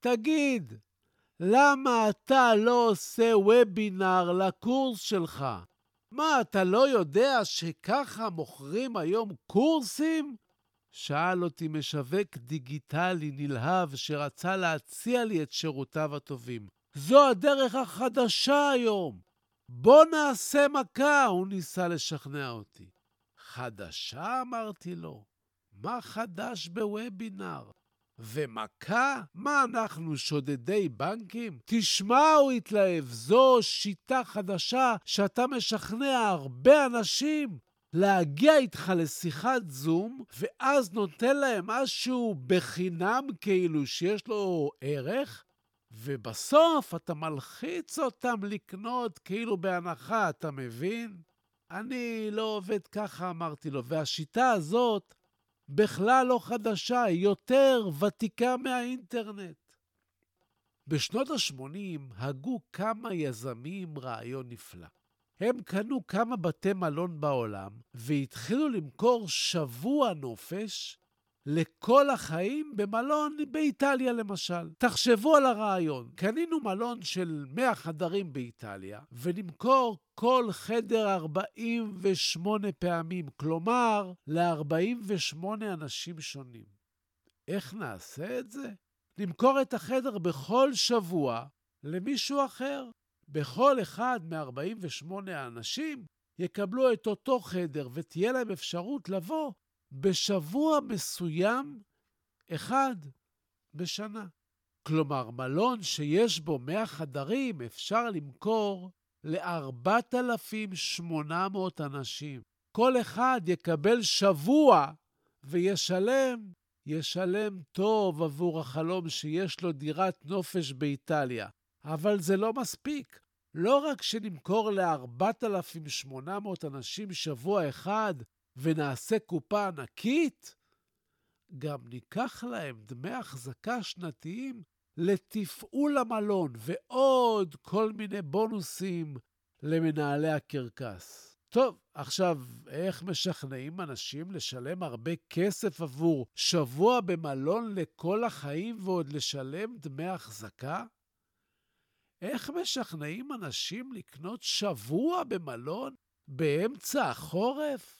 תגיד, למה אתה לא עושה וובינר לקורס שלך? מה, אתה לא יודע שככה מוכרים היום קורסים? שאל אותי משווק דיגיטלי נלהב שרצה להציע לי את שירותיו הטובים. זו הדרך החדשה היום. בוא נעשה מכה, הוא ניסה לשכנע אותי. חדשה? אמרתי לו. מה חדש בוובינר? ומכה? מה אנחנו שודדי בנקים? תשמע, הוא התלהב, זו שיטה חדשה שאתה משכנע הרבה אנשים להגיע איתך לשיחת זום, ואז נותן להם משהו בחינם כאילו שיש לו ערך, ובסוף אתה מלחיץ אותם לקנות כאילו בהנחה, אתה מבין? אני לא עובד ככה, אמרתי לו, והשיטה הזאת בכלל לא חדשה, היא יותר ותיקה מהאינטרנט. בשנות ה-80 הגו כמה יזמים רעיון נפלא. הם קנו כמה בתי מלון בעולם והתחילו למכור שבוע נופש לכל החיים במלון באיטליה למשל. תחשבו על הרעיון, קנינו מלון של 100 חדרים באיטליה ונמכור כל חדר 48 פעמים, כלומר ל-48 אנשים שונים. איך נעשה את זה? נמכור את החדר בכל שבוע למישהו אחר. בכל אחד מ-48 האנשים יקבלו את אותו חדר ותהיה להם אפשרות לבוא בשבוע מסוים אחד בשנה. כלומר, מלון שיש בו 100 חדרים אפשר למכור ל-4,800 אנשים. כל אחד יקבל שבוע וישלם, ישלם טוב עבור החלום שיש לו דירת נופש באיטליה. אבל זה לא מספיק. לא רק שנמכור ל-4,800 אנשים שבוע אחד ונעשה קופה ענקית, גם ניקח להם דמי החזקה שנתיים לתפעול המלון ועוד כל מיני בונוסים למנהלי הקרקס. טוב, עכשיו, איך משכנעים אנשים לשלם הרבה כסף עבור שבוע במלון לכל החיים ועוד לשלם דמי החזקה? איך משכנעים אנשים לקנות שבוע במלון באמצע החורף?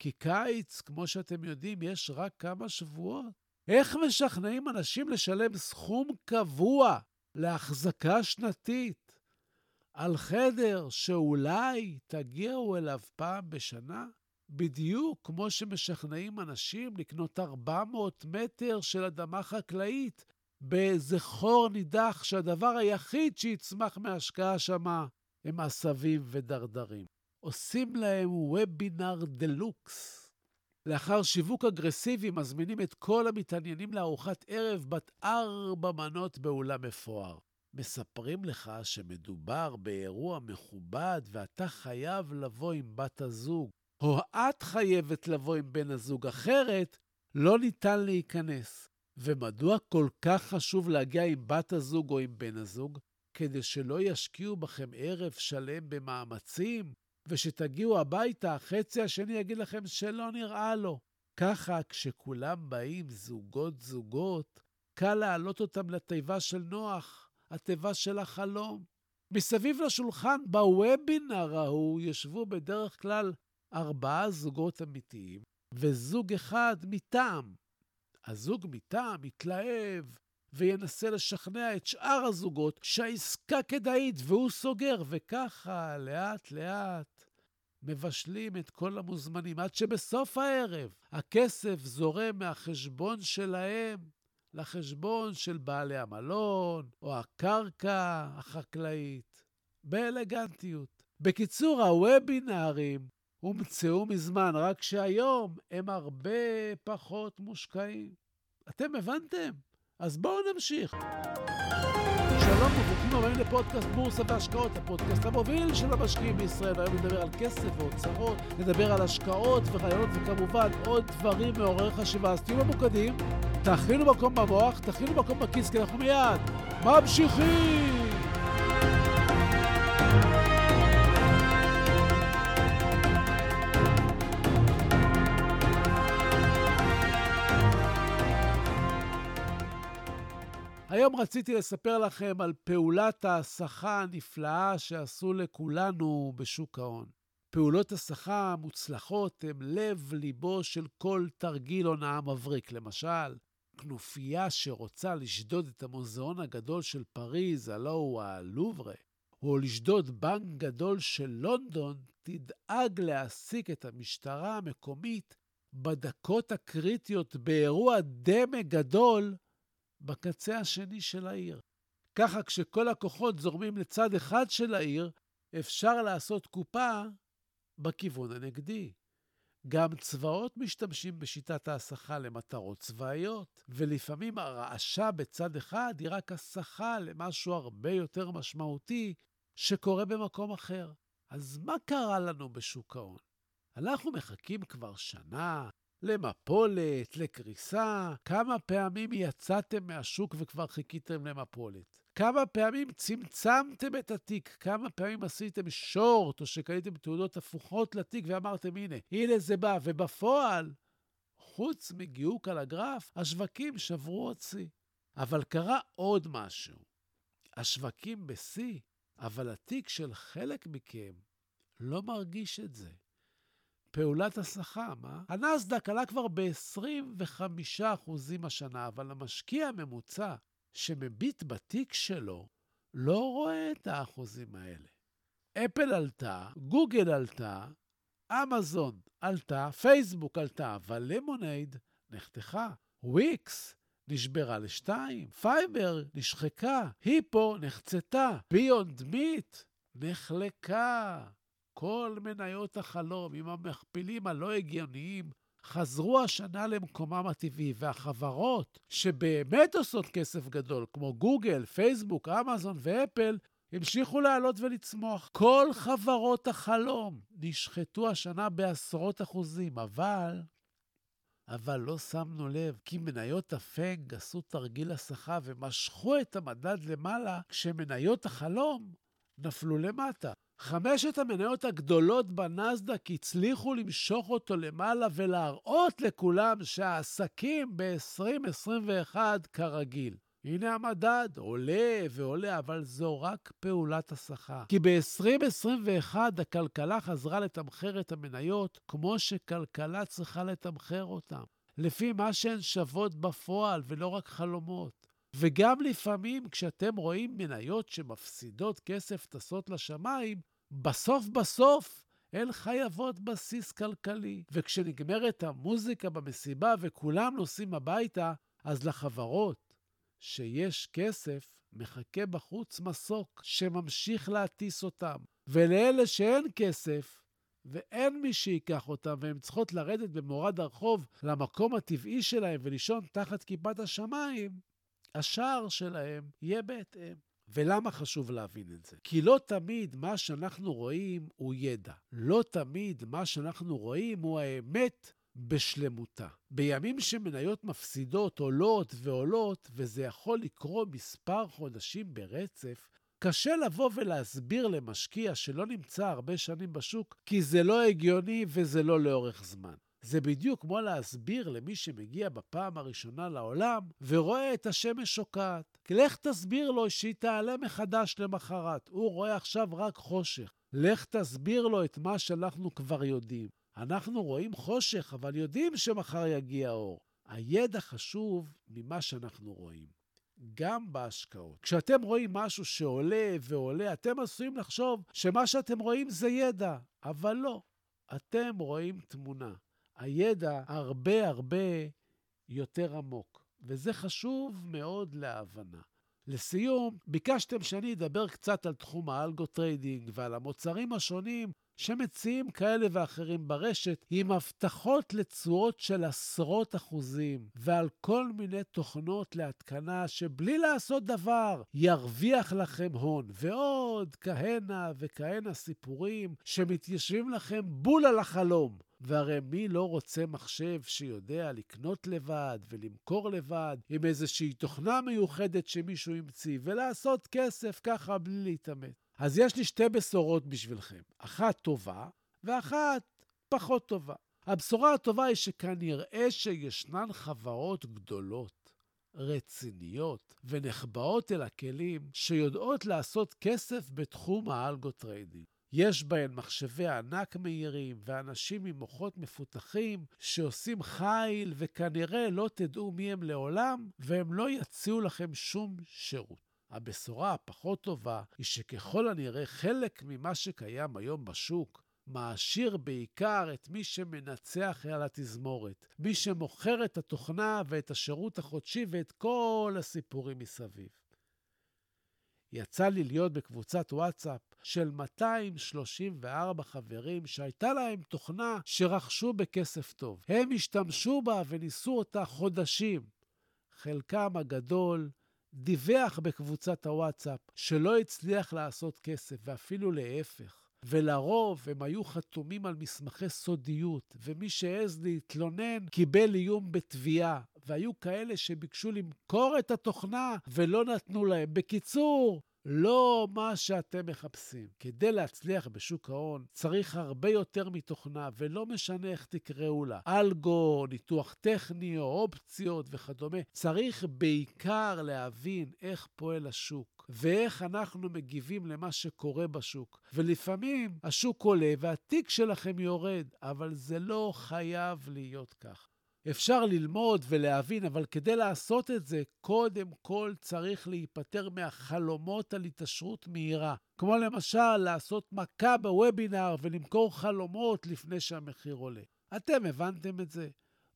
כי קיץ, כמו שאתם יודעים, יש רק כמה שבועות. איך משכנעים אנשים לשלם סכום קבוע להחזקה שנתית על חדר שאולי תגיעו אליו פעם בשנה? בדיוק כמו שמשכנעים אנשים לקנות 400 מטר של אדמה חקלאית באיזה חור נידח שהדבר היחיד שיצמח מהשקעה שמה הם עשבים ודרדרים. עושים להם וובינר דלוקס. לאחר שיווק אגרסיבי, מזמינים את כל המתעניינים לארוחת ערב בת ארבע מנות באולם מפואר. מספרים לך שמדובר באירוע מכובד ואתה חייב לבוא עם בת הזוג, או את חייבת לבוא עם בן הזוג, אחרת לא ניתן להיכנס. ומדוע כל כך חשוב להגיע עם בת הזוג או עם בן הזוג? כדי שלא ישקיעו בכם ערב שלם במאמצים, ושתגיעו הביתה, החצי השני יגיד לכם שלא נראה לו. ככה, כשכולם באים זוגות-זוגות, קל להעלות אותם לתיבה של נוח, התיבה של החלום. מסביב לשולחן, בוובינר ההוא, ישבו בדרך כלל ארבעה זוגות אמיתיים, וזוג אחד מטעם. הזוג מטעם יתלהב וינסה לשכנע את שאר הזוגות שהעסקה כדאית והוא סוגר, וככה, לאט-לאט, מבשלים את כל המוזמנים, עד שבסוף הערב הכסף זורם מהחשבון שלהם לחשבון של בעלי המלון או הקרקע החקלאית, באלגנטיות. בקיצור, הוובינארים הומצאו מזמן, רק שהיום הם הרבה פחות מושקעים. אתם הבנתם? אז בואו נמשיך. שלום וברוכים הבאים לפודקאסט בורסה והשקעות, הפודקאסט המוביל של המשקיעים בישראל. היום נדבר על כסף ואוצרות, נדבר על השקעות ורעיונות וכמובן עוד דברים מעוררי חשיבה. אז תהיו ממוקדים, תכינו מקום במוח, תכינו מקום בכיס, כי אנחנו מיד ממשיכים! היום רציתי לספר לכם על פעולת ההסחה הנפלאה שעשו לכולנו בשוק ההון. פעולות הסחה מוצלחות הן לב-ליבו של כל תרגיל הונאה מבריק. למשל, כנופיה שרוצה לשדוד את המוזיאון הגדול של פריז, הלא הוא הלוברה, או לשדוד בנק גדול של לונדון, תדאג להעסיק את המשטרה המקומית בדקות הקריטיות באירוע דמה גדול בקצה השני של העיר. ככה כשכל הכוחות זורמים לצד אחד של העיר, אפשר לעשות קופה בכיוון הנגדי. גם צבאות משתמשים בשיטת ההסחה למטרות צבאיות, ולפעמים הרעשה בצד אחד היא רק הסחה למשהו הרבה יותר משמעותי שקורה במקום אחר. אז מה קרה לנו בשוק ההון? אנחנו מחכים כבר שנה, למפולת, לקריסה. כמה פעמים יצאתם מהשוק וכבר חיכיתם למפולת? כמה פעמים צמצמתם את התיק? כמה פעמים עשיתם שורט או שקניתם תעודות הפוכות לתיק ואמרתם, הנה, הנה זה בא, ובפועל, חוץ מגיוק על הגרף, השווקים שברו עוד שיא. אבל קרה עוד משהו. השווקים בשיא, אבל התיק של חלק מכם לא מרגיש את זה. פעולת הסחה, מה? הנסדק עלה כבר ב-25% השנה, אבל המשקיע הממוצע שמביט בתיק שלו לא רואה את האחוזים האלה. אפל עלתה, גוגל עלתה, אמזון עלתה, פייסבוק עלתה, אבל למונייד נחתכה. וויקס נשברה לשתיים, פייבר נשחקה, היפו נחצתה, ביונד מיט נחלקה. כל מניות החלום עם המכפילים הלא הגיוניים חזרו השנה למקומם הטבעי, והחברות שבאמת עושות כסף גדול, כמו גוגל, פייסבוק, אמזון ואפל, המשיכו לעלות ולצמוח. כל חברות החלום נשחטו השנה בעשרות אחוזים, אבל... אבל לא שמנו לב, כי מניות הפנג עשו תרגיל הסחה ומשכו את המדד למעלה, כשמניות החלום נפלו למטה. חמשת המניות הגדולות בנסדק הצליחו למשוך אותו למעלה ולהראות לכולם שהעסקים ב-2021 כרגיל. הנה המדד, עולה ועולה, אבל זו רק פעולת הסחה. כי ב-2021 הכלכלה חזרה לתמחר את המניות כמו שכלכלה צריכה לתמחר אותן, לפי מה שהן שוות בפועל ולא רק חלומות. וגם לפעמים כשאתם רואים מניות שמפסידות כסף טסות לשמיים, בסוף בסוף הן חייבות בסיס כלכלי. וכשנגמרת המוזיקה במסיבה וכולם נוסעים הביתה, אז לחברות שיש כסף, מחכה בחוץ מסוק שממשיך להטיס אותם. ולאלה שאין כסף, ואין מי שיקח אותם, והן צריכות לרדת במורד הרחוב למקום הטבעי שלהם ולישון תחת כיפת השמיים, השער שלהם יהיה בהתאם. ולמה חשוב להבין את זה? כי לא תמיד מה שאנחנו רואים הוא ידע. לא תמיד מה שאנחנו רואים הוא האמת בשלמותה. בימים שמניות מפסידות, עולות ועולות, וזה יכול לקרות מספר חודשים ברצף, קשה לבוא ולהסביר למשקיע שלא נמצא הרבה שנים בשוק, כי זה לא הגיוני וזה לא לאורך זמן. זה בדיוק כמו להסביר למי שמגיע בפעם הראשונה לעולם ורואה את השמש שוקעת. לך תסביר לו שהיא תעלה מחדש למחרת. הוא רואה עכשיו רק חושך. לך תסביר לו את מה שאנחנו כבר יודעים. אנחנו רואים חושך, אבל יודעים שמחר יגיע אור. הידע חשוב ממה שאנחנו רואים. גם בהשקעות. כשאתם רואים משהו שעולה ועולה, אתם עשויים לחשוב שמה שאתם רואים זה ידע, אבל לא. אתם רואים תמונה. הידע הרבה הרבה יותר עמוק, וזה חשוב מאוד להבנה. לסיום, ביקשתם שאני אדבר קצת על תחום ה algo trading ועל המוצרים השונים שמציעים כאלה ואחרים ברשת עם הבטחות לתשואות של עשרות אחוזים ועל כל מיני תוכנות להתקנה שבלי לעשות דבר ירוויח לכם הון ועוד כהנה וכהנה סיפורים שמתיישבים לכם בול על החלום. והרי מי לא רוצה מחשב שיודע לקנות לבד ולמכור לבד עם איזושהי תוכנה מיוחדת שמישהו המציא ולעשות כסף ככה בלי להתאמץ? אז יש לי שתי בשורות בשבילכם, אחת טובה ואחת פחות טובה. הבשורה הטובה היא שכנראה שישנן חברות גדולות, רציניות ונחבאות אל הכלים שיודעות לעשות כסף בתחום ה algo trading. יש בהן מחשבי ענק מהירים ואנשים עם מוחות מפותחים שעושים חיל וכנראה לא תדעו מי הם לעולם והם לא יציעו לכם שום שירות. הבשורה הפחות טובה היא שככל הנראה חלק ממה שקיים היום בשוק מעשיר בעיקר את מי שמנצח על התזמורת, מי שמוכר את התוכנה ואת השירות החודשי ואת כל הסיפורים מסביב. יצא לי להיות בקבוצת וואטסאפ של 234 חברים שהייתה להם תוכנה שרכשו בכסף טוב. הם השתמשו בה וניסו אותה חודשים. חלקם הגדול דיווח בקבוצת הוואטסאפ שלא הצליח לעשות כסף, ואפילו להפך. ולרוב הם היו חתומים על מסמכי סודיות, ומי שהעז להתלונן קיבל איום בתביעה, והיו כאלה שביקשו למכור את התוכנה ולא נתנו להם. בקיצור, לא מה שאתם מחפשים. כדי להצליח בשוק ההון צריך הרבה יותר מתוכנה, ולא משנה איך תקראו לה. אלגו, ניתוח טכני או אופציות וכדומה. צריך בעיקר להבין איך פועל השוק, ואיך אנחנו מגיבים למה שקורה בשוק. ולפעמים השוק עולה והתיק שלכם יורד, אבל זה לא חייב להיות כך. אפשר ללמוד ולהבין, אבל כדי לעשות את זה, קודם כל צריך להיפטר מהחלומות על התעשרות מהירה. כמו למשל, לעשות מכה בוובינר ולמכור חלומות לפני שהמחיר עולה. אתם הבנתם את זה?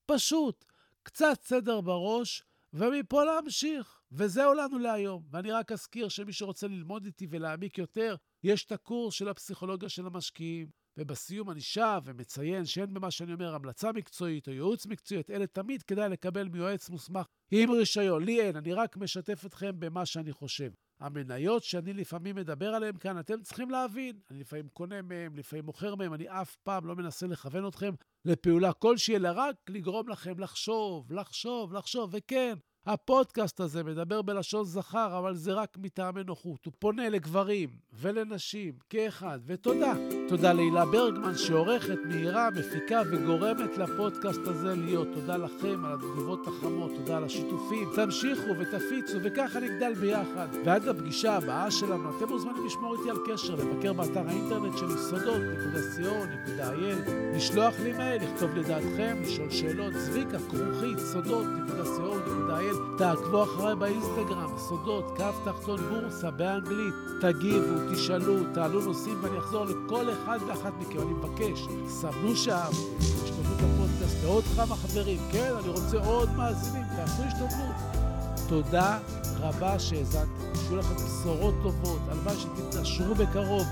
פשוט, קצת סדר בראש, ומפה להמשיך. וזהו לנו להיום. ואני רק אזכיר שמי שרוצה ללמוד איתי ולהעמיק יותר, יש את הקורס של הפסיכולוגיה של המשקיעים. ובסיום אני שב ומציין שאין במה שאני אומר המלצה מקצועית או ייעוץ מקצועי, אלה תמיד כדאי לקבל מיועץ מוסמך עם רישיון. לי אין, אני רק משתף אתכם במה שאני חושב. המניות שאני לפעמים מדבר עליהן כאן, אתם צריכים להבין. אני לפעמים קונה מהן, לפעמים מוכר מהן, אני אף פעם לא מנסה לכוון אתכם לפעולה כלשהי, אלא רק לגרום לכם לחשוב, לחשוב, לחשוב, וכן, הפודקאסט הזה מדבר בלשון זכר, אבל זה רק מטעמי נוחות. הוא פונה לגברים ולנשים כאחד, ותודה. תודה להילה ברגמן שעורכת, מהירה, מפיקה וגורמת לפודקאסט הזה להיות. תודה לכם על התגובות החמות, תודה על השיתופים. תמשיכו ותפיצו, וככה נגדל ביחד. ועד לפגישה הבאה שלנו, אתם מוזמנים לשמור איתי על קשר, לבקר באתר האינטרנט של סודות.co.il, לשלוח לי מייל, לכתוב לדעתכם, לשאול שאלות, צביקה, כרוכית, סודות.co.il. תעקבו אחריי באינסטגרם, סודות, קו תחתון בורסה, באנגלית. תגיבו, תשאלו, תעלו נושאים ואני אחזור לכל אחד ואחת מכם. אני מבקש, סמנו שם, השתלבות הפודקאסט לעוד כמה חברים. כן, אני רוצה עוד מאזינים, תעשו השתלבות. תודה רבה שהאזנתם. שיהיו לכם בשורות טובות, הלוואי שתתעשרו בקרוב.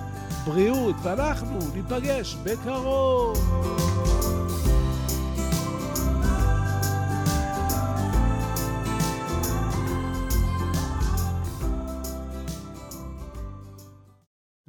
בריאות, ואנחנו ניפגש בקרוב.